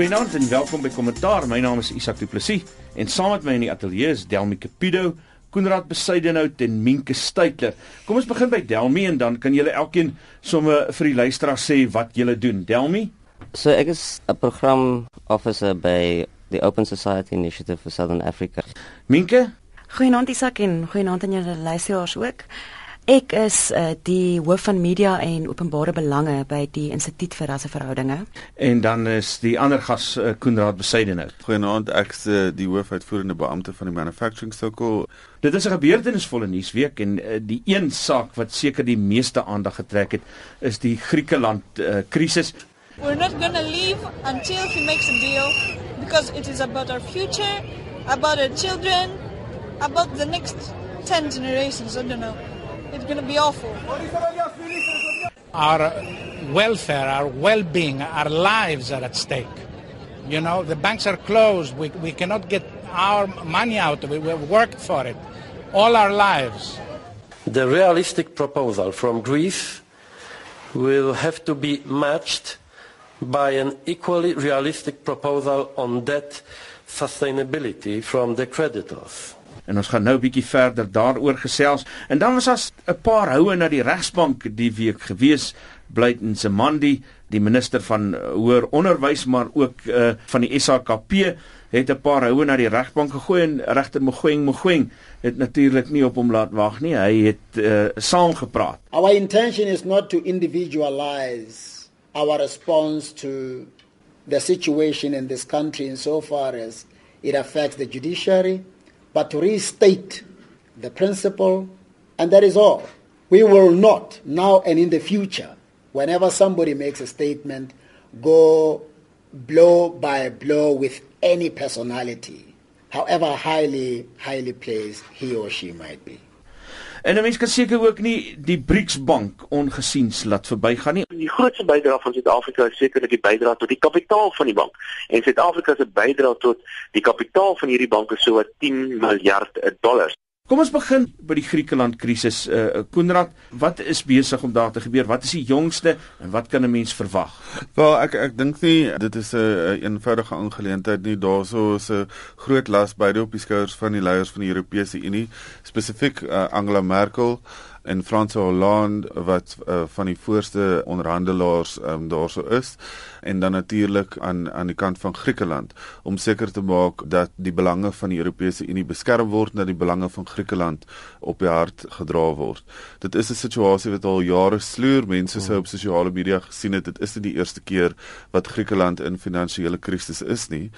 Goeienaand en welkom by Kommentaar. My naam is Isak Du Plessis en saam met my in die ateljee is Delmi Capido, Koenraad Besuidenhout en Minke Stuytler. Kom ons begin by Delmi en dan kan julle elkeen sommer vir die luisteraars sê wat julle doen. Delmi? So ek is 'n program officer by the Open Society Initiative for Southern Africa. Minke? Goeienaand Isak en goeienaand aan julle luisteraars ook. Ek is uh, die hoof van media en openbare belange by die Instituut vir Rasseverhoudinge. En dan is die ander gas uh, Koenraad Besuidenhout. Goeienaand, ek is uh, die hoofuitvoerende beampte van die Manufacturing Circle. Dit is 'n gebeurtenisvolle nuusweek en uh, die een saak wat seker die meeste aandag getrek het, is die Griekeland uh, krisis. We're not going to leave until he makes a deal because it is about our future, about our children, about the next 10 generations, I don't know. It's going to be awful. Our welfare, our well being, our lives are at stake. You know, the banks are closed. We, we cannot get our money out. We, we've worked for it all our lives. The realistic proposal from Greece will have to be matched by an equally realistic proposal on debt sustainability from the creditors. En ons gaan nou 'n bietjie verder daaroor gesels. En dan was as 'n paar houe na die regsbank die week gewees, Blyden Semandi, die minister van hoër onderwys, maar ook uh, van die SAKP het 'n paar houe na die regbank gegooi en regter Mogoeng Mogoeng het natuurlik nie op hom laat wag nie. Hy het uh, saamgepraat. Our intention is not to individualize our response to the situation in this country insofar as it affects the judiciary but to restate the principle, and that is all. We will not, now and in the future, whenever somebody makes a statement, go blow by blow with any personality, however highly, highly placed he or she might be. En 'n mens kan seker ook nie die BRICS bank ongesiens laat verbygaan nie. Die grootste bydrae van Suid-Afrika is sekerlik die bydrae tot die kapitaal van die bank. En Suid-Afrika se bydrae tot die kapitaal van hierdie bank is so wat 10 miljard dollars. Kom ons begin by die Griekeland krisis. Uh Koenraad, wat is besig om daar te gebeur? Wat is die jongste en wat kan 'n mens verwag? Wel, ek ek dink nie dit is 'n een eenvoudige aangeleentheid nie. Daarso is 'n groot las beide op die skouers van die leiers van die Europese Unie, spesifiek uh, Angela Merkel en Frans Hollande wat uh, van die voorste onderhandelaars um, daarso is en dan natuurlik aan aan die kant van Griekeland om seker te maak dat die belange van die Europese Unie beskerm word en dat die belange van Griekeland op die hart gedra word. Dit is 'n situasie wat al jare sloer. Mense sou op sosiale media gesien het dit is nie die eerste keer wat Griekeland in finansiële krisis is nie.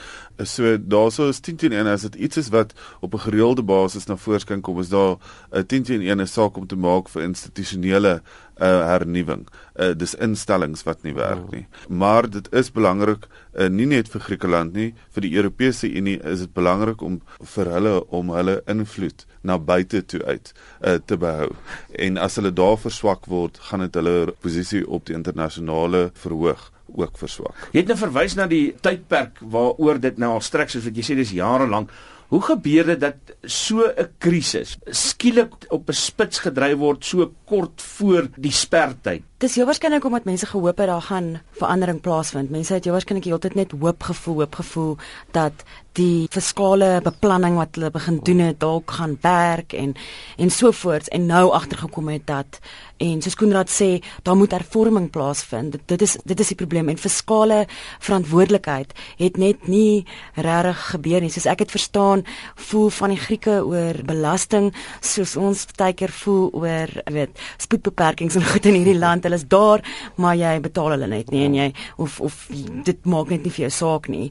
So daarso is 10 teen 1 as dit iets is wat op 'n gereelde basis na voorskyn kom is daar 'n 10 teen 1 saak om te maak vir institusionele uh, hernuwing. Uh, dis instellings wat nie werk nie. Maar dit is belangrik uh, nie net vir Griekeland nie, vir die Europese Unie is dit belangrik om vir hulle om hulle invloed na buite toe uit uh, te behou. En as hulle daar verswak word, gaan dit hulle posisie op die internasionale verhoog ook verswak. Jy het nou verwys na die tydperk waaroor dit nou al strek soos wat jy sê dis jare lank. Hoe gebeur dit dat so 'n krisis skielik op 'n spits gedryf word so kort voor die spertyd? Dis heel waarskynlik omdat mense gehoop het daar gaan verandering plaasvind. Mense het heel waarskynlik heeltyd net hoop gevoel, hoop gevoel dat die fiskale beplanning wat hulle begin doen het dalk gaan werk en en so voort en nou agtergekom het dat en soos Koenraad sê, daar moet hervorming plaasvind. Dit, dit is dit is die probleem en fiskale verantwoordelikheid het net nie regtig gebeur nie. Soos ek het verstaan, voel van die Grieke oor belasting soos ons baie keer voel oor, weet, spoedbeperkings en goed in hierdie land hulle is daar, maar jy betaal hulle net nie en jy of of dit maak net nie vir jou saak nie.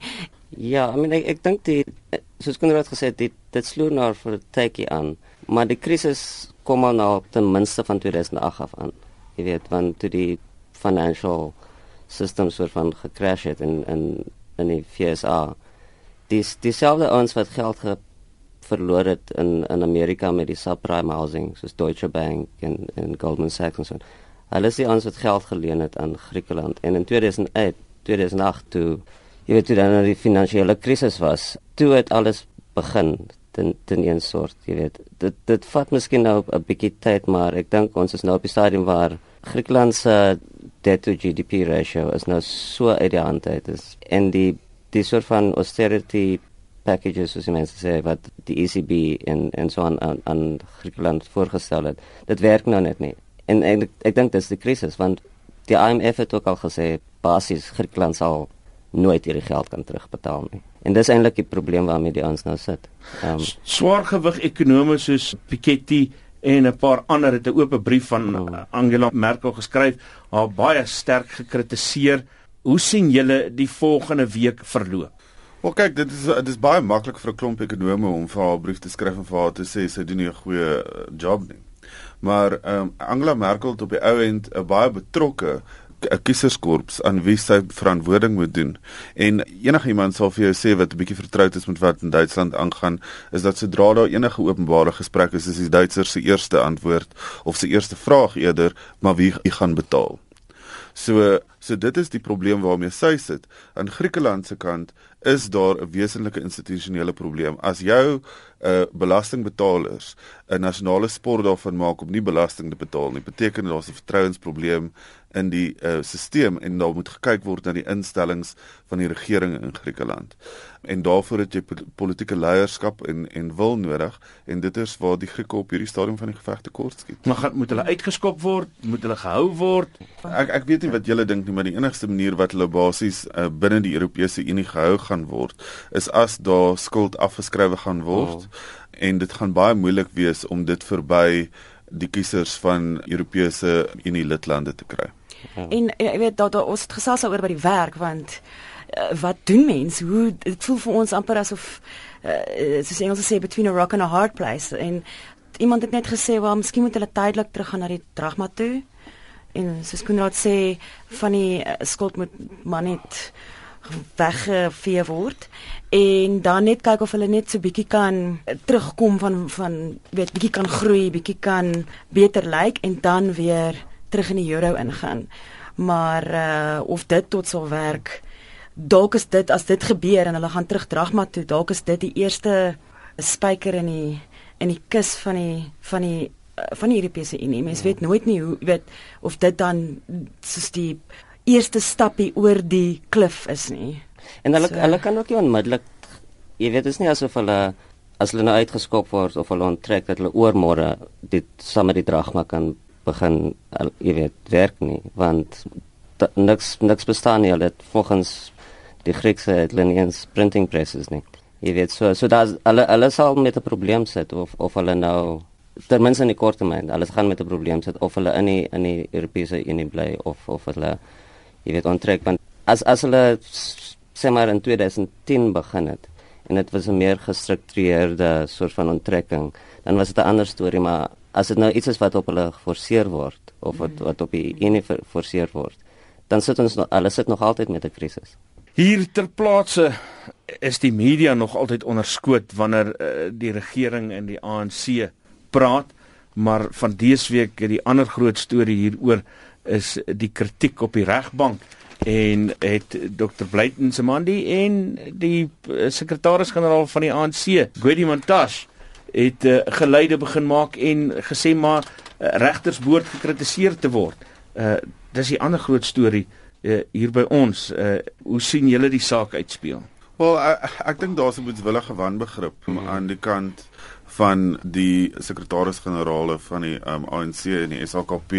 Ja, I mean ek, ek dink die soos Konrad gesê het, dit dit sloer nou vir 'n tydjie aan, maar die krisis kom al nou ten minste van 2008 af aan. Jy weet, want toe die financial systems word van gecrash het in in in die FSA. Dis dieselfde ons wat geld ge verloor het in in Amerika met die subprime housing soos Deutsche Bank en en Goldman Sachs en so. Hulle is die ons wat geld geleen het aan Griekeland en in 2008, 2008 toe jy weet toe dan die finansiële krisis was, toe het alles begin ten ten een soort, jy weet. Dit dit vat miskien nou 'n bietjie tyd, maar ek dink ons is nou op die stadium waar Griekeland se debt to GDP ratio is nou so uit die hand uit is en die die soort van austerity packages soos die mense sê wat die ECB en en so aan, aan Griekeland voorgestel het. Dit werk nou net nie. En, en ek, ek dink dis die krisis want die IMF het ook al gesê basies Griekeland sal nooit hierdie geld kan terugbetaal nie. En dis eintlik die probleem waarmee die ons nou sit. Ehm um, swaargewig ekonome soos Piketty en 'n paar ander het 'n oop brief van oh. Angela Merkel geskryf, haar baie sterk gekritiseer. Hoe sien julle die volgende week verloop? Wel kyk, dit is dit is baie maklik vir 'n klomp ekonome om vir haar brief te skryf en vir haar te sê sy doen nie 'n goeie eh, job nie. Maar um, Angela Merkel het op die ou end 'n baie betrokke 'n kieserskorps aan wie sy verantwoording moet doen. En enigiemand sal vir jou sê wat 'n bietjie vertroud is met wat in Duitsland aangaan, is dat sodra daar enige openbare gesprek is, is die Duitsers se eerste antwoord of se eerste vraag eerder, maar wie gaan betaal? So so dit is die probleem waarmee sy sit. Aan Griekeland se kant is daar 'n wesenlike institusionele probleem. As jou uh, belastingbetalers 'n nasionale sport daarvan maak om nie belasting te betaal nie, beteken dit daar's 'n vertrouensprobleem in die uh, stelsel en daar moet gekyk word na die instellings van die regering in Griekeland. En daarvoor het jy politieke leierskap en en wil nodig en dit is waar die Grieke op hierdie stadium van die geveg tekort skiet. Maar gaan moet hulle uitgeskop word? Moet hulle gehou word? Ek ek weet nie wat julle dink nie, maar die enigste manier wat hulle basies uh, binne die Europese Unie gehou gaan word is as daar skuld afgeskrywe gaan word oh. en dit gaan baie moeilik wees om dit verby die kiesers van Europese Unie lidlande te kry. Ja. En jy weet dat ons het gesels oor by die werk want uh, wat doen mense? Hoe dit voel vir ons amper asof uh, soos Engels sê between a rock and a hard place en iemand het net gesê wel miskien moet hulle tydelik teruggaan na die dragma toe en soos Konrad sê van die uh, skuld moet maar net weggevee word en dan net kyk of hulle net so bietjie kan terugkom van van weet bietjie kan groei, bietjie kan beter lyk like, en dan weer terug in die euro ingaan. Maar uh of dit tot sal werk, dalk is dit as dit gebeur en hulle gaan terug dragma toe, dalk is dit die eerste spyker in die in die kus van die van die uh, van die Europese Unie. Mens weet nooit nie hoe weet of dit dan soos die eerste stappie oor die klif is nie. En hulle so. hulle kan ook nie onmiddellik jy weet dit is nie asof hulle as hulle nou uitgeskop word of hulle onttrek dat hulle oormôre dit saam met die dragma kan begin jy weet werk nie want da, niks niks bestaan nie hulle volgens die Griekse Lineans printing presses nie. Jy weet so so dat hulle hulle sal met 'n probleem sit of of hulle nou ten minste in die kort termyn alles gaan met 'n probleem sit of hulle in die in die Europese Unie bly of of hulle jy weet onttrek want as as hulle sê maar in 2010 begin het en dit was 'n meer gestruktureerde soort van onttrekking dan was dit 'n ander storie maar as dit nou iets is wat op hulle geforseer word of wat wat op die ene geforseer word dan sit ons nog alles sit nog altyd met 'n krisis hier ter plaatse is die media nog altyd onderskoot wanneer uh, die regering en die ANC praat maar van dese week het die ander groot storie hieroor is die kritiek op die regbank en het Dr. Blyton Semandi en die eh, sekretaris-generaal van die ANC, Gwedi Montash, het uh, geleide begin maak en gesê maar uh, regters behoort gekritiseer te word. Uh dis die ander groot storie uh, hier by ons. Uh hoe sien julle die saak uitspeel? Wel ek, ek dink daar's 'n boetswillige wanbegrip hmm. aan die kant van die sekretaris-generale van die um, ANC en die SAKP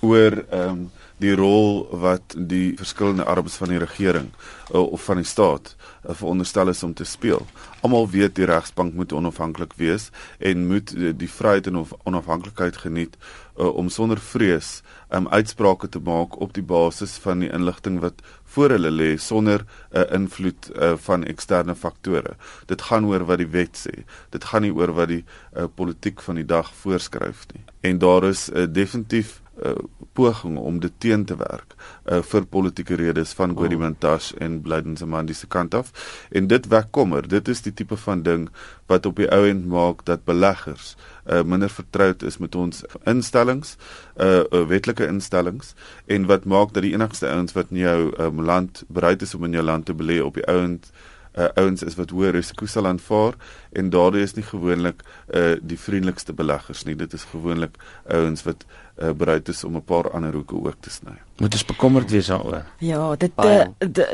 oor um, die rol wat die verskillende arbeids van die regering uh, of van die staat uh, veronderstel is om te speel. Almal weet die regsbank moet onafhanklik wees en moet uh, die vryheid en onafhanklikheid geniet uh, om sonder vrees um, uitsprake te maak op die basis van die inligting wat voor hulle lê sonder 'n uh, invloed uh, van eksterne faktore. Dit gaan oor wat die wet sê. Dit gaan nie oor wat die uh, politiek van die dag voorskryf nie. En daar is uh, definitief uh, poging om dit teen te werk uh, vir politieke redes van oh. Godimantash en Blyden Zamandi se kant af en dit wek kommer dit is die tipe van ding wat op die ou end maak dat beleggers uh, minder vertroud is met ons instellings uh, uh wetlike instellings en wat maak dat die enigste ouens wat in jou um, land bereid is om in jou land te belê op die ou end uh, ouens is wat hoë risiko sal aanvaar en daardie is nie gewoonlik uh, die vriendelikste beleggers nie. Dit is gewoonlik ouens wat uh, bereid is om 'n paar ander hoeke ook te sny. Moet ons bekommerd wees daaroor. Ja, dit uh,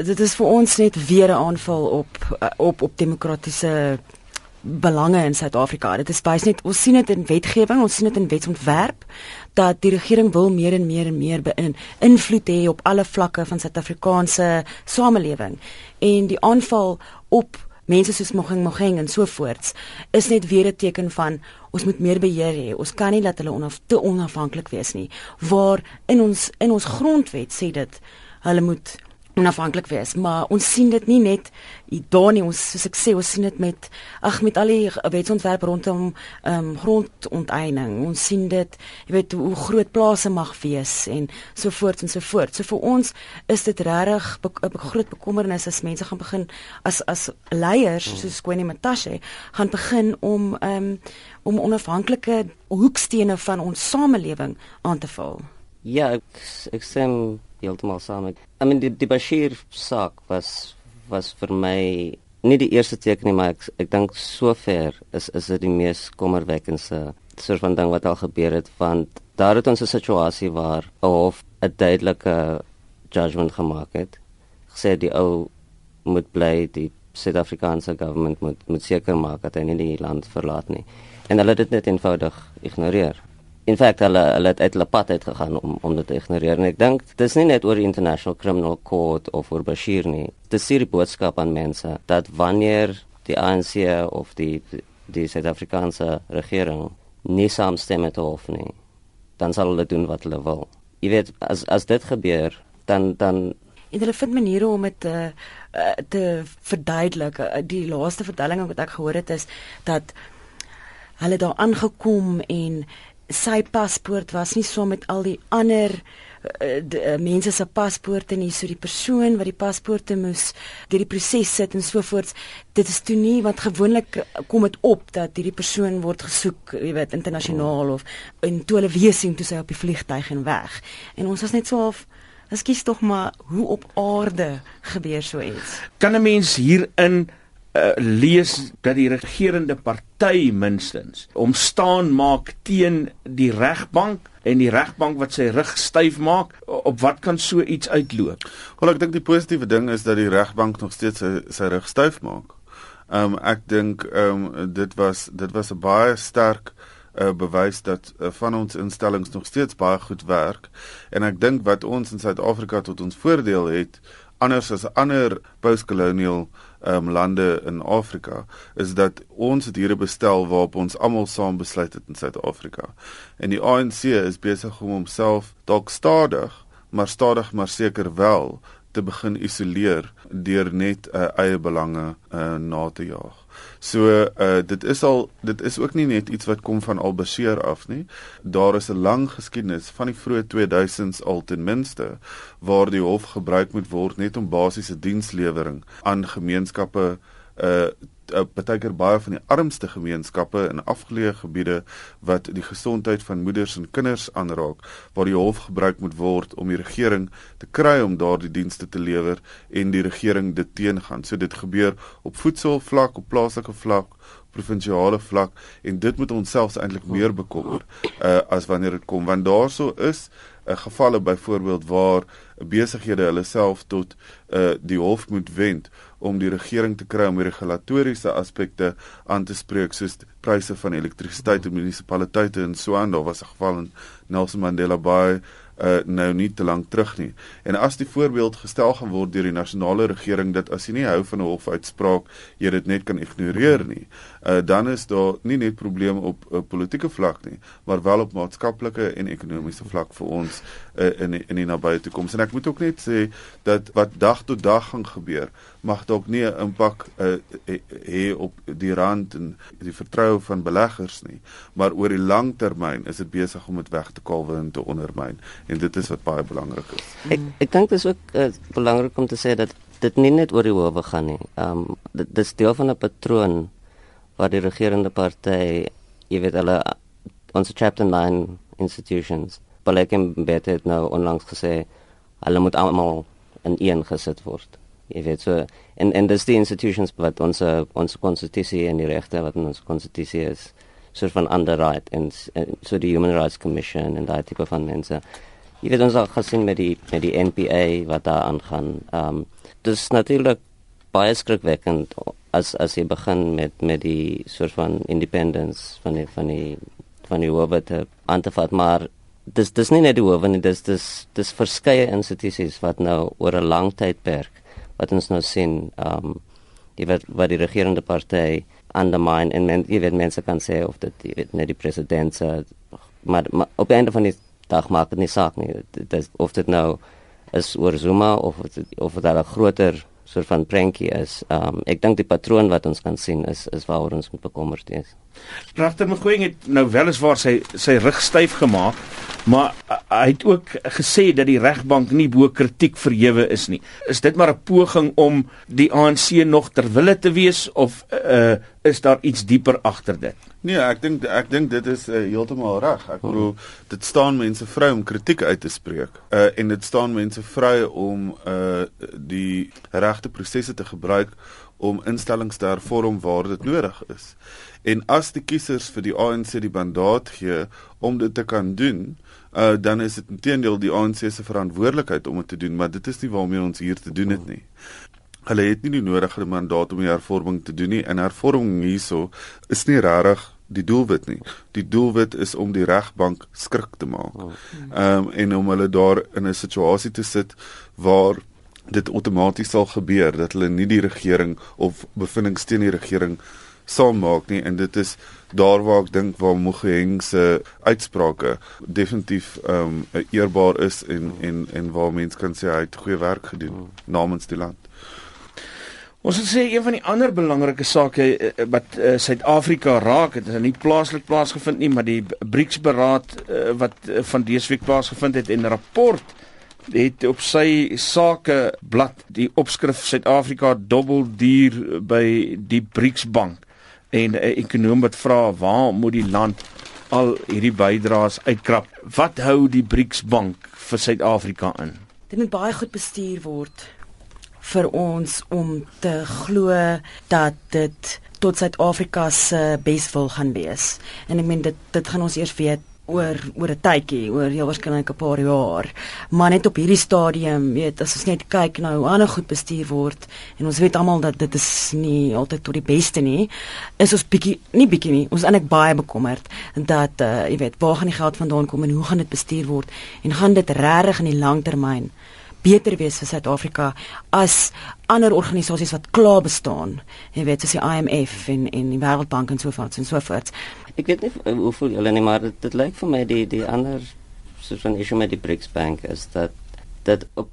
dit is vir ons net weer 'n aanval op uh, op op demokratiese belange in Suid-Afrika. Dit is baie net ons sien dit in wetgewing, ons sien dit in wetsontwerp dat die regering wil meer en meer en meer beïn invloed hê op alle vlakke van Suid-Afrikaanse samelewing. En die aanval op mense soos Mogeng Mogeng en so voorts is net weer 'n teken van ons moet meer beheer hê. Ons kan nie laat hulle onaf te onafhanklik wees nie. Waar in ons in ons grondwet sê dit hulle moet onafhanklik wees, maar ons sien dit nie net daar nie, ons soos ek sê, ons sien dit met ag met al die wetsontwerp rondom ehm um, grondonteiening. Ons sien dit, jy weet hoe groot plase mag wees en so voort en so voort. So vir ons is dit regtig 'n be groot bekommernis as mense gaan begin as as leiers hmm. soos Queenie Matashe gaan begin om ehm um, om onafhanklike hoekstene van ons samelewing aan te val. Ja, ek ek sê heeltemal saam. Ek I mean die die Bashir saak was was vir my nie die eerste teken nie, maar ek ek dink sover is is dit die mees kommerwekkende soort van ding wat al gebeur het want daar het ons 'n situasie waar 'n hof 'n duidelike judgment gemaak het. Gesê die ou moet bly die Suid-Afrikaanse government moet moet seker maak dat hy nie die land verlaat nie. En hulle het dit net eenvoudig ignoreer in feite hulle hulle het uit hulle pad uit gegaan om om dit te ignoreer. En ek dink dis nie net oor international criminal court of oor Bashir nie. Dis hier die boodskap aan mense dat wanneer die ANC of die die Suid-Afrikaanse regering nie saamstem met hof nie dan sal hulle doen wat hulle wil. Jy weet as as dit gebeur dan dan en hulle vind maniere om dit te uh, te verduidelik. Die laaste vertelling wat ek gehoor het is dat hulle daar aangekom en sy paspoort was nie so met al die ander uh, uh, mense se paspoorte nie so die persoon wat die paspoorte moes deur die proses sit en so voort dit is toe nie wat gewoonlik kom dit op dat hierdie persoon word gesoek jy weet internasionaal of in toe hulle weer sien toe sy op die vliegtyg en weg en ons was net so half Ekskuus tog maar hoe op aarde gebeur so iets. Kan 'n mens hierin uh, lees dat die regerende party minstens omstaan maak teen die regbank en die regbank wat sy rug styf maak op wat kan so iets uitloop? Wel ek dink die positiewe ding is dat die regbank nog steeds sy, sy rug styf maak. Um, ek dink um, dit was dit was 'n baie sterk uh, bewys dat uh, van ons instellings nog steeds baie goed werk. En ek dink wat ons in Suid-Afrika tot ons voordeel het anders as ander postkolonial um, lande in Afrika is dat ons het hier 'n bestel waarop ons almal saam besluit het in Suid-Afrika. En die ANC is besig om homself dalk stadig, maar stadig maar seker wel te begin isoleer deur net uh, eie belange uh, na te jaag. So uh dit is al dit is ook nie net iets wat kom van Albashir af nie. Daar is 'n lang geskiedenis van die vroeë 2000s al ten minste waar die hof gebruik moet word net om basiese dienslewering aan gemeenskappe uh uh, partykeer baie van die armste gemeenskappe in afgeleë gebiede wat die gesondheid van moeders en kinders aanraak waar die hof gebruik moet word om die regering te kry om daardie dienste te lewer en die regering dit teengaan. So dit gebeur op voedselvlak, op plaaslike vlak, provinsiale vlak en dit moet ons selfs eintlik meer bekommer uh, as wanneer dit kom want daarso is 'n uh, gevalle byvoorbeeld waar besighede hulle self tot uh, die hof moet wend om die regering te kry om die regulatoriese aspekte aan te spreek soos pryse van elektrisiteit in munisipaliteite en so aan. Daar was 'n geval in Nelson Mandela Bay uh, nou nie te lank terug nie. En as die voorbeeld gestel gaan word deur die nasionale regering dat as jy nie hou van 'n hofuitspraak, jy dit net kan ignoreer nie, uh, dan is daar nie net probleme op 'n uh, politieke vlak nie, maar wel op maatskaplike en ekonomiese vlak vir ons uh, in in die nabye toekoms. En ek moet ook net sê dat wat dag tot dag gaan gebeur, mag dalk nie 'n impak uh, hê op die rand en die vertroue van beleggers nie, maar oor die lang termyn is dit besig om dit weg te kalwe en te ondermyn en dit is wat baie belangrik is. Ek ek dink dit is ook uh, belangrik om te sê dat dit nie net oor die howe gaan nie. Ehm um, dit is deel van 'n patroon waar die regerende party, jy weet hulle ons chapter 9 institutions, Balek en Bete het nou onlangs gesê hulle moet almal in een gesit word. Jy weet so en en dis die institutions wat ons ons konstitusie en die regte wat in ons konstitusie is soort van underwrite en, en so die human rights commission en daai tipe van mense. Jy weet ons al gesien met die met die NPA wat daar aangaan. Ehm um, dis natuurlik baie skrikwekkend as as jy begin met met die soort van independence van die van die van die howe te aan te vat maar dis dis nie net die howe nie dis dis dis verskeie institusies wat nou oor 'n lang tydperk wat ons nou sien ehm um, jy weet wat die regerende party undermine en men, jy weet mense kan sê of dit jy weet net die president se maar, maar op die einde van die dag maak dit nie saak nie. Dit of dit nou is oor Zuma of of dit 'n groter soort van prentjie is. Ehm um, ek dink die patroon wat ons kan sien is is waaroor ons moet bekommerd wees. Pragter Mgoeng het nou weliswaar sy sy rug styf gemaak, maar hy het ook gesê dat die regbank nie bo kritiek verhewe is nie. Is dit maar 'n poging om die ANC nog ter wille te wees of uh, is daar iets dieper agter dit? Nee, ek dink ek dink dit is uh, heeltemal reg. Ek bedoel dit staan mense vry om kritiek uit te spreek. Uh en dit staan mense vry om uh die regte prosesse te gebruik om instellings te hervorm waar dit nodig is. En as die kiesers vir die ANC die mandaat gee om dit te kan doen, uh dan is dit intedeel die ANC se verantwoordelikheid om dit te doen, maar dit is nie waarmee ons hier te doen het nie. Hulle het nie die nodige mandaat om die hervorming te doen nie. En hervorming hierso is nie regtig die doelwit nie. Die doelwit is om die regbank skrik te maak. Oh. Ehm um, en om hulle daar in 'n situasie te sit waar dit outomaties sal gebeur dat hulle nie die regering of bevindings teen die regering sal maak nie en dit is daar waar ek dink waar Mogeng se uitsprake definitief ehm um, eerbaar is en en en waar mense kan sê hy het goeie werk gedoen namens die land. Ons wil sê een van die ander belangrike sake eh, eh, wat uh, Suid-Afrika raak, dit is nie plaaslik plaasgevind nie, maar die BRICS-beraad uh, wat uh, van dese week plaasgevind het en rapport het op sy sake blad die opskrif Suid-Afrika dobbeldier by die BRICS-bank en 'n ekonom wat vra waar moet die land al hierdie bydraes uitkrap? Wat hou die BRICS-bank vir Suid-Afrika in? Dit moet baie goed bestuur word vir ons om te glo dat dit tot Suid-Afrika se beswil gaan wees. En ek meen dit dit gaan ons eers weet oor oor 'n tydjie, oor heel waarskynlik 'n paar jaar. Maar net op hierdie stadium, weet, as ons net kyk nou hoe ander goed bestuur word en ons weet almal dat dit is nie altyd tot die beste nie, is ons bietjie nie bietjie nie, ons is eintlik baie bekommerd dat uh jy weet, waar gaan die geld vandaan kom en hoe gaan dit bestuur word en gaan dit regtig in die langtermyn beter wees vir Suid-Afrika as ander organisasies wat klaar bestaan. Jy weet, soos die IMF en en die Wêreldbank en so voort en so voort. Ek weet nie uh, hoe voel julle nie, maar dit, dit lyk vir my die die ander soos van issue met die BRICS Bank is dat dat op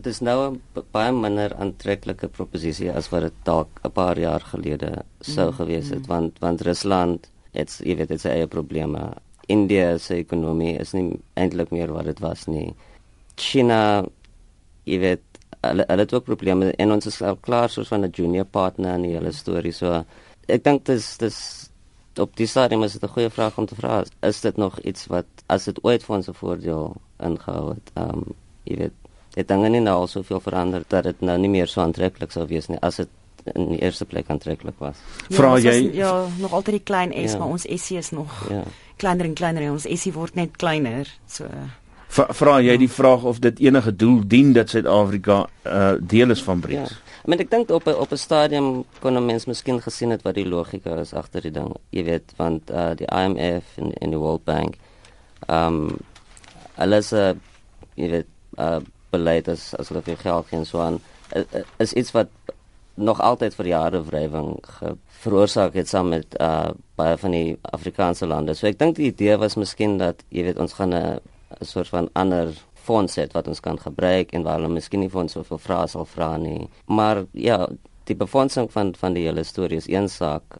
dis nou 'n baie minder aantreklike proposisie as wat dit dalk 'n paar jaar gelede sou mm, gewees het mm. want want Rusland het jy weet dit se eie probleme. India se ekonomie is nie eintlik meer wat dit was nie. China jy weet hulle hulle het ook probleme en ons is al klaar soos van 'n junior partner in die hele storie so ek dink dis dis op die stadium is dit 'n goeie vraag om te vra. Is dit nog iets wat as dit ooit vir ons 'n voordeel ingehou het? Ehm um, jy weet, het dinge nie nou al soveel verander dat dit nou nie meer so aantreklik sou wees nie as dit in die eerste plek aantreklik was. Ja, vra jy is, ja, nog altyd die klein S, ja. maar ons SC is nog ja. kleiner en kleiner en ons SC word net kleiner. So vra jy die vraag of dit enige doel dien dat Suid-Afrika uh, deel is van BRICS? Ja. Maar ek dink op op 'n stadium kon 'n mens miskien gesien het wat die logika is agter die ding. Jy weet, want uh die IMF en en die World Bank um alles uh jy weet uh beleid as as hulle vir geld gee en so aan is iets wat nog altyd vir jare wrywing veroorsaak het saam met uh baie van die Afrikaanse lande. So ek dink die idee was miskien dat jy weet ons gaan 'n 'n soort van ander fonds het wat ons kan gebruik en waar hulle miskien nie vir ons soveel vrae sal vra nie. Maar ja, die befondsing van van die hele storie is een saak,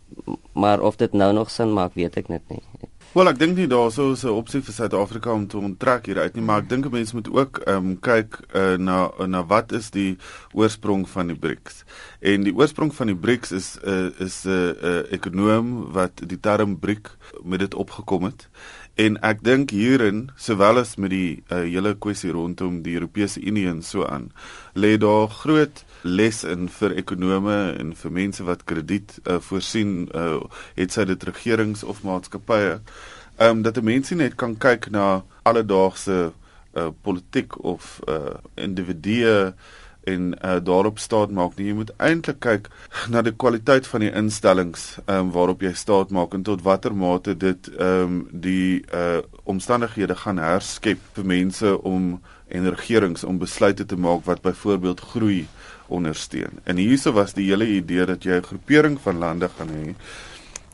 maar of dit nou nog sin maak, weet ek net nie. Wel, ek dink nie daar sou 'n opsie vir Suid-Afrika om te onttrek hieruit nie, maar ek dink mense moet ook ehm um, kyk uh, na na wat is die oorsprong van die BRICS. En die oorsprong van die BRICS is 'n uh, is 'n uh, uh, ekonom wat die term BRIC met dit opgekom het En ek dink hierin, sowel as met die uh, hele kwessie rondom die Europese Unie en so aan, lê daar groot les in vir ekonome en vir mense wat krediet uh, voorsien, uh, het sy dit regerings of maatskappye, um, dat mense net kan kyk na alledaagse uh, politiek of uh, individue en uh, daarop staat maak nie jy moet eintlik kyk na die kwaliteit van die instellings um, waarop jy staat maak en tot watter mate dit um, die uh, omstandighede gaan herskep vir mense om en regerings om besluite te maak wat byvoorbeeld groei ondersteun. En hierso was die hele idee dat jy 'n groepering van lande gaan hê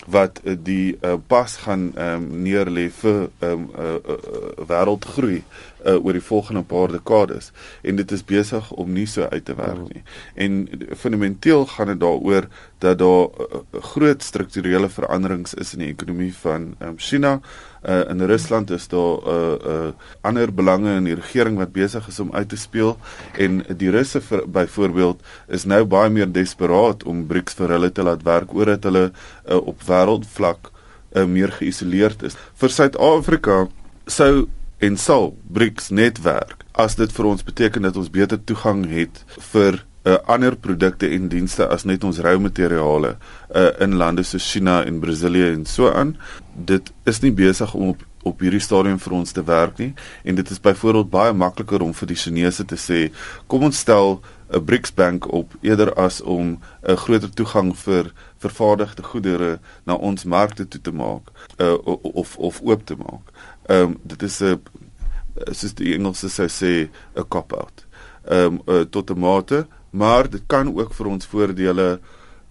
wat uh, die uh, pas gaan um, neerlê vir um, uh, uh, wêreldgroei uh, oor die volgende paar dekades en dit is besig om nie so uit te werk nie. En fundamenteel gaan dit daaroor dat daar uh, groot strukturele veranderings is in die ekonomie van um, China. Uh, in Rusland is daar 'n uh, uh, ander belange in die regering wat besig is om uit te speel en die Russe byvoorbeeld is nou baie meer desperaat om BRICS vir hulle te laat werk oor dat hulle uh, op wêreldvlak uh, meer geïsoleerd is. Vir Suid-Afrika sou en sal BRICS netwerk as dit vir ons beteken dat ons beter toegang het vir uh, ander produkte en dienste as net ons rou materiale uh, in lande soos China en Brasilië en so aan dit is nie besig om op op hierdie stadium vir ons te werk nie en dit is byvoorbeeld baie makliker om vir die Chinese te sê kom ons stel 'n BRICS bank op eerder as om 'n groter toegang vir vervaardigde goedere na ons markte toe te maak uh, of of oop te maak. Ehm um, dit is 'n soos die Engelse sou sê 'n cop out. Ehm um, uh, tot 'n mate, maar dit kan ook vir ons voordele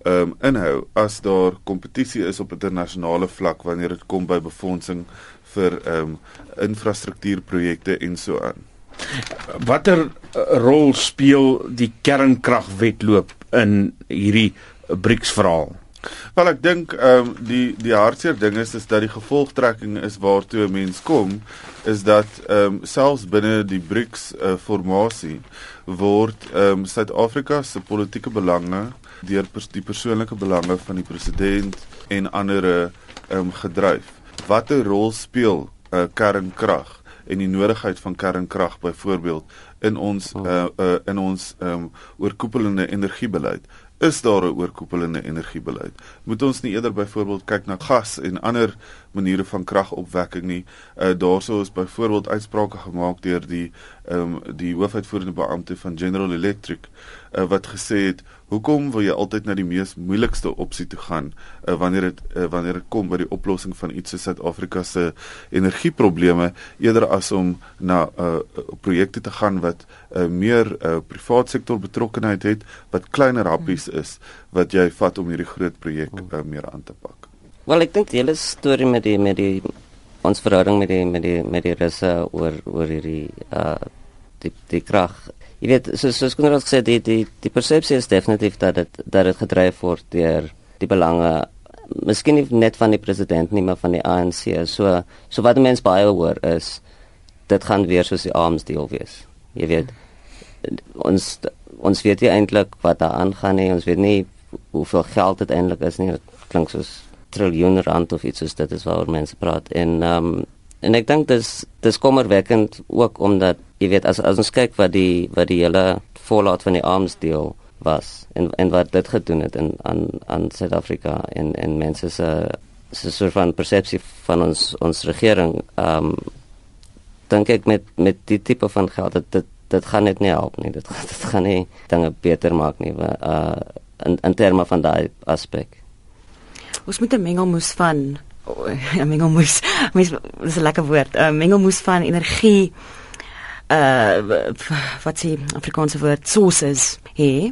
ehm um, inhou as daar kompetisie is op internasionale vlak wanneer dit kom by befondsing vir ehm um, infrastruktuurprojekte en so aan. Watter uh, rol speel die kernkragwetloop in hierdie BRICS verhaal? Wel ek dink ehm um, die die hartseer ding is is dat die gevolgtrekking is waartoe 'n mens kom is dat ehm um, selfs binne die BRICS uh, formasie word ehm um, Suid-Afrika se politieke belange deur pers die persoonlike belange van die president en ander ehm um, gedryf. Watter rol speel uh, kernkrag en die nodigheid van kernkrag byvoorbeeld in ons uh, uh, in ons ehm um, oorkoepelende energiebeleid? Is daar 'n oorkoepelende energiebeleid. Moet ons nie eerder byvoorbeeld kyk na gas en ander maniere van kragopwekking nie. Uh daarso is byvoorbeeld uitsprake gemaak deur die ehm um, die hoofuitvoerende beampte van General Electric uh, wat gesê het Hoekom wil jy altyd na die mees moeilikste opsie toe gaan uh, wanneer dit uh, wanneer dit kom by die oplossing van iets soos Suid-Afrika se energieprobleme eerder as om na uh, eh, projekte te gaan wat uh, meer uh, privaat sektor betrokkenheid het wat kleiner happies is wat jy vat om hierdie groot projek uh, meer aan te pak. Wel ek dink die hele storie met die met die ons verhouding met die met die met die russe oor oor hierdie uh die die krag jy weet soos soos Konrad gesê die die die persepsie is definitief dat dit dat dit gedryf word deur die belange miskien net van die president nie maar van die ANC so so wat mense baie hoor is dit gaan weer soos die arms deal wees. Jy weet ons ons weet nie eintlik wat daar aangaan nie. Ons weet nie hoeveel geld dit eintlik is nie. Dit klink soos triljoene rand of iets soos dit is waaroor mense praat. En ehm um, en ek dink dis dis kommerwekkend ook omdat jy weet as as ons kyk wat die wat die hele fallout van die arms deal was en en wat dit gedoen het in aan aan Suid-Afrika en en mense se se soort van persepsie van ons ons regering ehm um, dink ek met met die tipe van geld dat dit dit gaan net nie help nie. Dit dit gaan nie dinge beter maak nie uh in in terme van daai aspek. Ons moet 'n mengelmoes van oh, 'n mengelmoes mens dis 'n lekker woord. 'n mengelmoes van energie uh wat sê Afrikaanse woord sources hè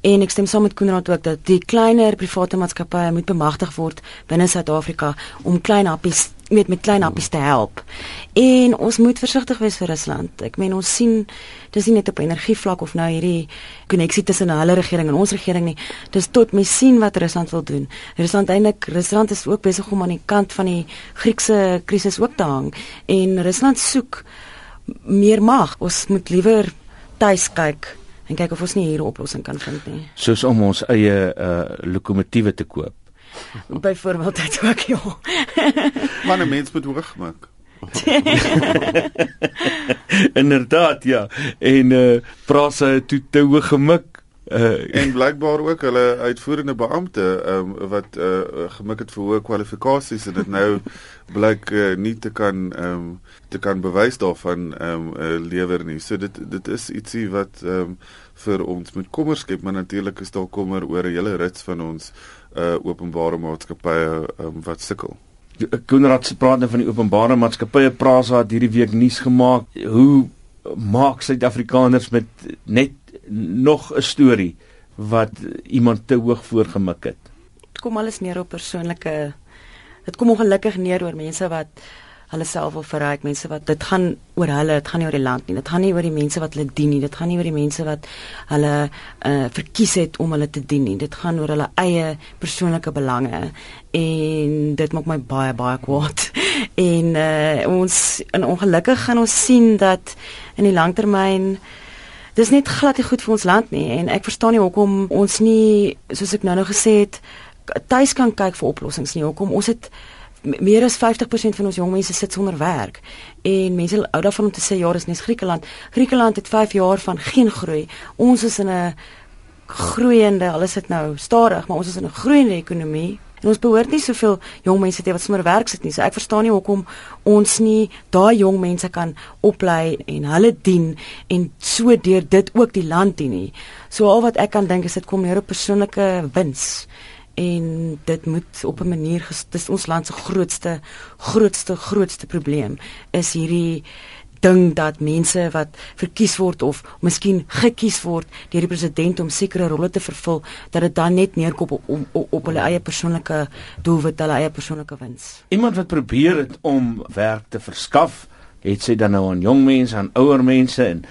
en ek stem saam met Koenraad ook dat die kleiner private maatskappye moet bemagtig word binne Suid-Afrika om klein happies met met klein happies te help. En ons moet versigtig wees vir Rusland. Ek meen ons sien dis nie net op energievlak of nou hierdie koneksie tussen hulle regering en ons regering nie. Dis tot mens sien wat Rusland wil doen. Rusland eintlik Rusland is ook besig om aan die kant van die Griekse krisis ook te hang en Rusland soek meer mag. Ons moet liewer tuis kyk en kyk of ons nie hier 'n oplossing kan vind nie. Soos om ons eie uh lokomotiewe te koop. Byvoorbeeld dit ook ja. Maar 'n mens moet hoog maak. Inderdaad, ja. En eh uh, Prasa het toe te hoog gemik uh en blykbaar ook hulle uitvoerende beampte um, wat uh gemik het vir hoë kwalifikasies en dit nou blyk uh, nie te kan um te kan bewys daarvan um uh, lewer nie. So dit dit is ietsie wat um vir ons moet kommer skep, maar natuurlik is daar kommer oor 'n hele rits van ons uh openbare maatskappye um, wat sukkel. Konrad se praat nou van die openbare maatskappye Prasa het hierdie week nuus gemaak. Hoe maak Suid-Afrikaners met net nog 'n storie wat iemand te hoog voorgemik het. Dit kom alles neer op persoonlike dit kom ongelukkig neer oor mense wat hulle self wil verryk, mense wat dit gaan oor hulle, dit gaan nie oor die land nie. Dit gaan nie oor die mense wat hulle dien nie. Dit gaan nie oor die mense wat hulle uh verkies het om hulle te dien nie. Dit gaan oor hulle eie persoonlike belange en dit maak my baie baie kwaad. En uh ons in ongelukkig gaan ons sien dat in die langtermyn dis net glad nie goed vir ons land nie en ek verstaan nie hoekom ons nie soos ek nou-nou gesê het tuis kan kyk vir oplossings nie hoekom ons het meer as 50% van ons jong mense sit sonder werk en mense hou daarvan om te sê ja dis net Griekeland Griekeland het 5 jaar van geen groei ons is in 'n groeiende alles is nou stadig maar ons is in 'n groeiende ekonomie En ons behoort nie soveel jong mense te wat sommer werk sit nie. So ek verstaan nie hoekom ons nie daai jong mense kan oplei en hulle dien en so deur dit ook die land dien nie. So al wat ek kan dink is dit kom meer op persoonlike wins en dit moet op 'n manier dis ons land se grootste grootste grootste probleem is hierdie ding dat mense wat verkies word of miskien gekies word deur die president om sekere rolle te vervul dat dit dan net neerkom op op, op, hulle eie persoonlike doelwit, hulle eie persoonlike wins. Iemand wat probeer het om werk te verskaf, het sy dan nou aan jong mense, aan ouer mense en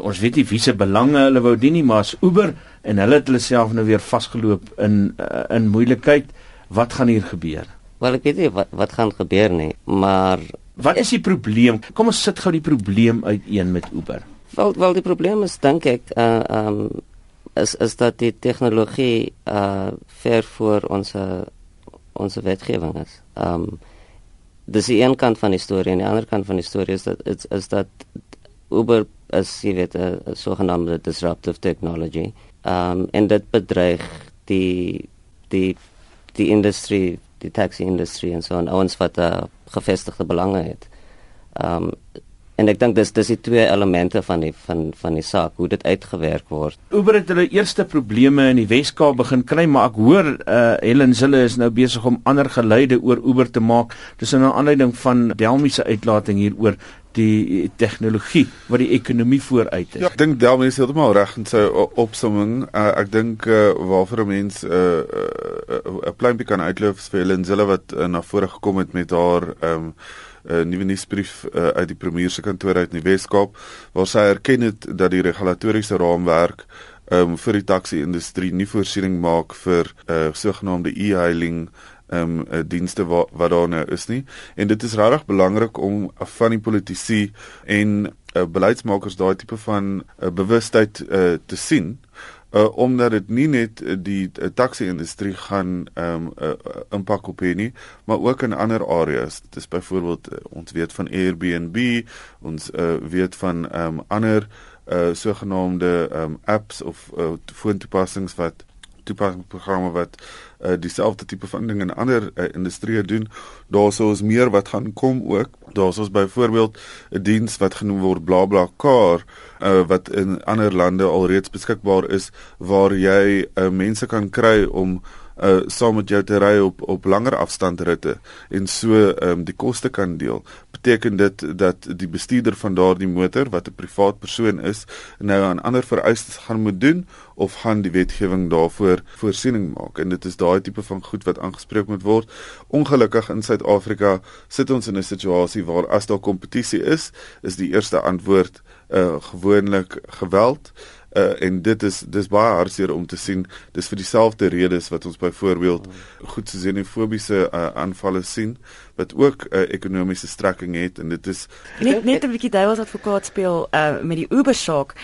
ons weet nie wie se belange hulle wou dien nie, maar as Uber en hulle het hulle self nou weer vasgeloop in uh, in moeilikheid. Wat gaan hier gebeur? Wel ek weet nie wat wat gaan gebeur nie, maar Wat is die probleem? Kom ons sit gou die probleem uiteen met Uber. Wel wel die probleem is dink ek uh um is is dat die tegnologie uh ver voor ons ons wetgewing is. Um dis die een kant van die storie en die ander kant van die storie is dat is, is dat Uber is jy weet 'n sogenaamde disruptive technology. Um en dit bedreig die die die industrie die taxi industry en so en ons wat 'n uh, gevestigde belange het. Um en ek dink dis dis die twee elemente van die van van die saak hoe dit uitgewerk word. Uber het hulle eerste probleme in die Weskaap begin kry, maar ek hoor uh Helen Zille is nou besig om ander geleide oor Uber te maak. Dis in 'n aanleiding van Delmi se uitlating hieroor die tegnologie wat die ekonomie vooruit is. Ja, ek dink Delmi is heeltemal reg in sy opsomming. Uh, ek dink uh, waarvoor 'n mens 'n uh, uh, uh, plan kan uitloop vir Helen Zille wat uh, na vore gekom het met haar ehm um, 'n uh, nuwe nuusbrief uh, uit die premier se kantoor uit in die Wes-Kaap waar sy erken het dat die regulatoriese raamwerk um, vir die taxi-industrie nie voorsiening maak vir uh, sogenaamde e-hailing ehm um, dienste wat wat daar nou is nie. En dit is regtig belangrik om van die politici en uh, beleidsmakers daai tipe van uh, bewustheid uh, te sien uh, omdat dit nie net die uh, taxi-industrie gaan ehm um, uh, impak op hê nie maar ook in ander areas. Dit is byvoorbeeld uh, ons weet van Airbnb ons uh, weet van ehm um, ander uh, sogenaamde um, apps of uh, foontoepassings wat toepassingsprogramme wat uh, dieselfde tipe van dinge in ander uh, industrieë doen. Daarso is meer wat gaan kom ook. Daarso is byvoorbeeld 'n diens wat genoem word BlaBlaCar uh, wat in ander lande alreeds beskikbaar is waar jy uh, mense kan kry om uh saam met jou te ry op op langer afstandritte en so ehm um, die koste kan deel. Beteken dit dat die bestuurder van daardie motor wat 'n privaat persoon is, nou aan ander vereistes gaan moet doen of gaan die wetgewing daarvoor voorsiening maak? En dit is daai tipe van goed wat aangespreek moet word. Ongelukkig in Suid-Afrika sit ons in 'n situasie waar as daar kompetisie is, is die eerste antwoord uh gewoonlik geweld uh, en dit is dis baie hartseer om te sien dis vir dieselfde redes wat ons byvoorbeeld goed se xenofobiese uh, aanvalle sien wat ook 'n uh, ekonomiese strekking het en dit is net net 'n bietjie duiwels advokaat speel uh, met die Uber saak.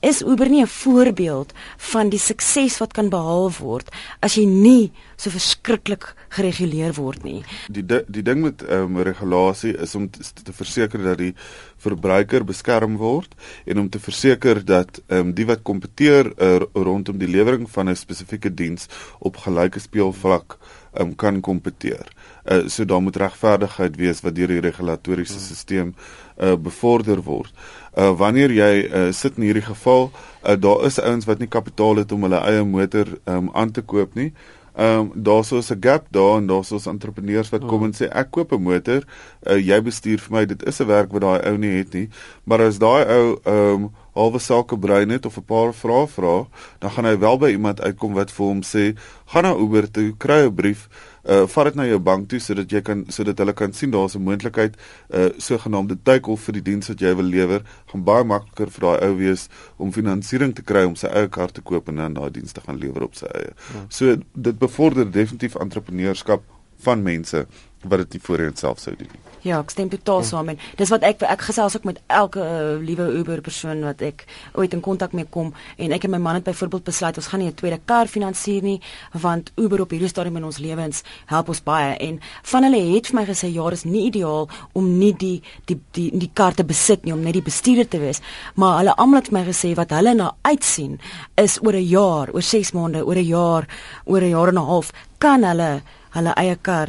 Is Uber nie 'n voorbeeld van die sukses wat kan behaal word as jy nie so verskriklik gereguleer word nie? Die die ding met um, regulasie is om te, te verseker dat die verbruiker beskerm word en om te verseker dat um, die wat kompeteer uh, rondom die lewering van 'n spesifieke diens op gelyke speelvlak um, kan kompeteer. Uh, so daar moet regverdigheid wees wat deur die regulatoriese stelsel uh, bevorder word. Uh, wanneer jy uh, sit in hierdie geval, uh, daar is ouens wat nie kapitaal het om hulle eie motor um, aan te koop nie. Ehm um, daar's so 'n gap daar en daar's so entrepreneurs wat kom en sê ek koop 'n motor, uh, jy bestuur vir my, dit is 'n werk wat daai ou nie het nie. Maar as daai ou ehm um, halwe sake brein het of 'n paar vrae vra, dan gaan hy wel by iemand uitkom wat vir hom sê, gaan na Uber toe, kry 'n brief, uh vat dit na jou bank toe sodat jy kan sodat hulle kan sien daar's 'n moontlikheid uh sogenaamde take-off vir die diens wat jy wil lewer gaan baie makliker vir daai ou wees om finansiering te kry om sy eie kar te koop en dan daai diens te gaan lewer op sy eie. Ja. So dit bevorder definitief entrepreneurskap van mense wat dit voorheen self sou doen. Ja, ek stem totaal saam en dis wat ek ek gesels ook met elke uh, liewe Uber persoon wat ek ooit in kontak mee kom en ek en my man het byvoorbeeld besluit ons gaan nie 'n tweede kar finansier nie want Uber op hierdie stadium in ons lewens help ons baie en van hulle het vir my gesê ja, dis nie ideaal om nie die die die die kar te besit nie om net die bestuurder te wees, maar hulle almal het vir my gesê wat hulle na uitsien is oor 'n jaar, oor 6 maande, oor 'n jaar, oor 'n jaar en 'n half kan hulle hulle eie kar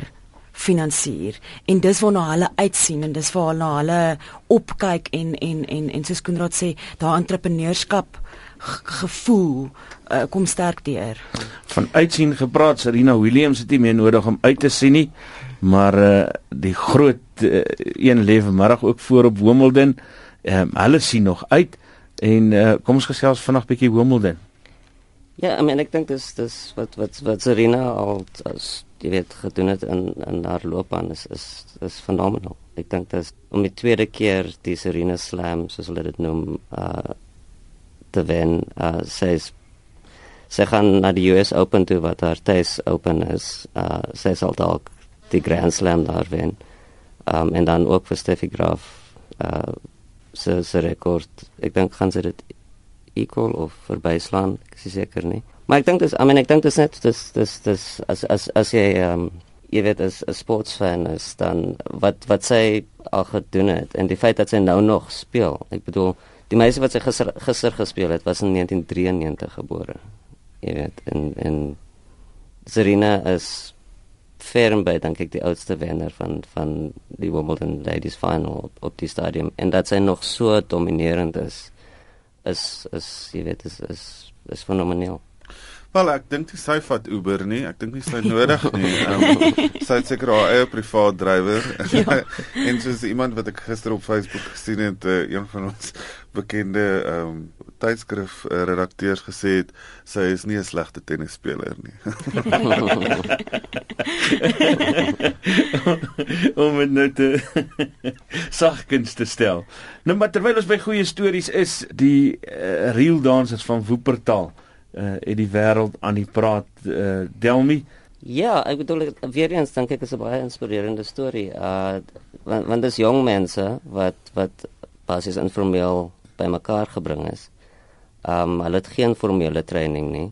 finansier en dis waarna hulle uitsien en dis waar na hulle opkyk en en en en soos Koenraad sê daai entrepreneurskap gevoel uh, kom sterk deur. Van uitsien gepraat, Serena Williams het nie meer nodig om uit te sien nie, maar uh, die groot uh, een lewe middag ook voor op Wimbledon. Ehm um, hulle sien nog uit en uh, kom ons gesels vanaand bietjie Wimbledon. Ja, I mean ek dink dis dis wat wat wat Serena al as jy weet gedoen het in in haar loopbaan is is is fenomenaal. Ek dink dit is om die tweede keer die Serena Slam soos hulle dit noem uh te wen. Uh sy is sy gaan na die US Open toe wat haar tuis open is. Uh sy sal dalk die Grand Slam daar wen. Um en dan ook vir Steffi Graf uh sy sy rekord. Ek dink gaan sy dit equal of verbyslaan, ek is seker nie. Maar ek dink dis I mean ek dink dis net dis dis dis as as as jy ehm um, jy weet as 'n sportfan is dan wat wat sy al gedoen het en die feit dat sy nou nog speel. Ek bedoel die meisie wat sy gister gister gespeel het was in 1993 gebore. Jy weet en en Serena is ferm by dink ek die oudste wenner van van die Wimbledon Ladies Final op, op die stadium en dat sy nog so dominerend is is is jy weet is is is fenomenaal. Wel ek dink sy vat Uber nie. Ek dink nie sy nodig nie. Um, sy het seker haar eie privaat drywer. Ja. en soos iemand wat ek gister op Facebook gesien het, uh, een van ons bekende ehm um, tydskrif uh, redakteurs gesê het sy is nie 'n slegte tennisspeler nie. Om dit nou te sagkens te stel. Nou maar terwyl ons by goeie stories is, die uh, real dancers van Woopertal uh in die wêreld aan die praat uh Delmi. Ja, ek bedoel weer eens dink ek is 'n baie inspirerende storie. Uh want, want dis jong mense wat wat basies informeel bymekaar gebring is. Um hulle het geen formele training nie.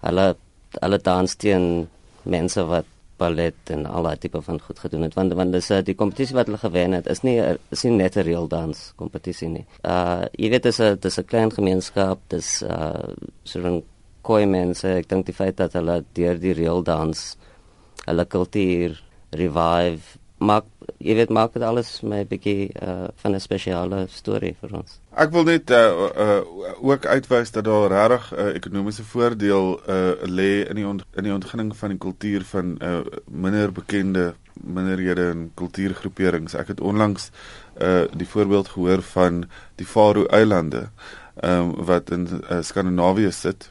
Hulle hulle dans teen mense wat ballet en al daai tipe van goed gedoen het want want dis uh, die kompetisie wat hulle gewen het is nie is nie net 'n real dans kompetisie nie. Uh jy weet dis 'n dis 'n klein gemeenskap, dis uh so 'n koi mense. Ek dink die feit dat hulle deur die real dans hulle kultuur revive maak jy weet maak dit alles my bietjie uh van 'n spesiale storie vir ons. Ek wil net uh, uh ook uitwys dat daar regtig 'n uh, ekonomiese voordeel uh lê in die in die ontginning van die kultuur van uh minder bekende minderhede en kultuurgroeperings. Ek het onlangs uh die voorbeeld gehoor van die Faroe Eilande um wat in uh, Skandinawië sit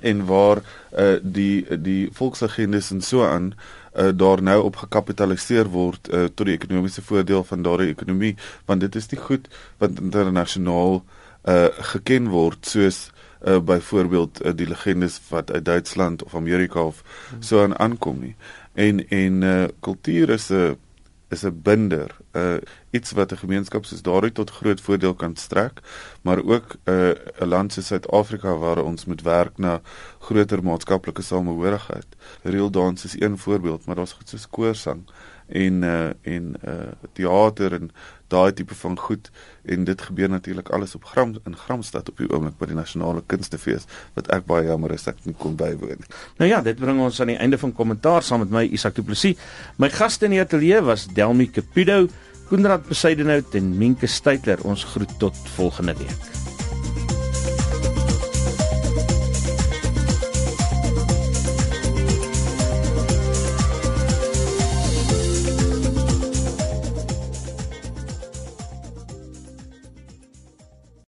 en waar uh die die volksagendes en so aan uh, daar nou op gekapitaliseer word uh, tot die ekonomiese voordeel van daardie ekonomie want dit is nie goed wat internasionaal uh, geken word soos uh, byvoorbeeld uh, die legendes wat uit Duitsland of Amerika of so aan aankom nie. En en uh kultuur is 'n is 'n binder, uh iets wat 'n gemeenskap soos daardie tot groot voordeel kan strek, maar ook 'n uh, 'n land soos Suid-Afrika waar ons moet werk na groter maatskaplike samehorigheid. Reel dans is een voorbeeld, maar daar's goed soos koorsang en uh en uh teater en daai tipe van goed en dit gebeur natuurlik alles op Gram in Gramstad op die oomblik by die nasionale kunstefees wat ek baie jammer is ek nie kon bywoon nie. Nou ja, dit bring ons aan die einde van kommentaar saam met my Isak Du Plessis. My gaste in die ateljee was Delmi Capido, Koenraad Besuidenhout en Minke Steytler. Ons groet tot volgende week.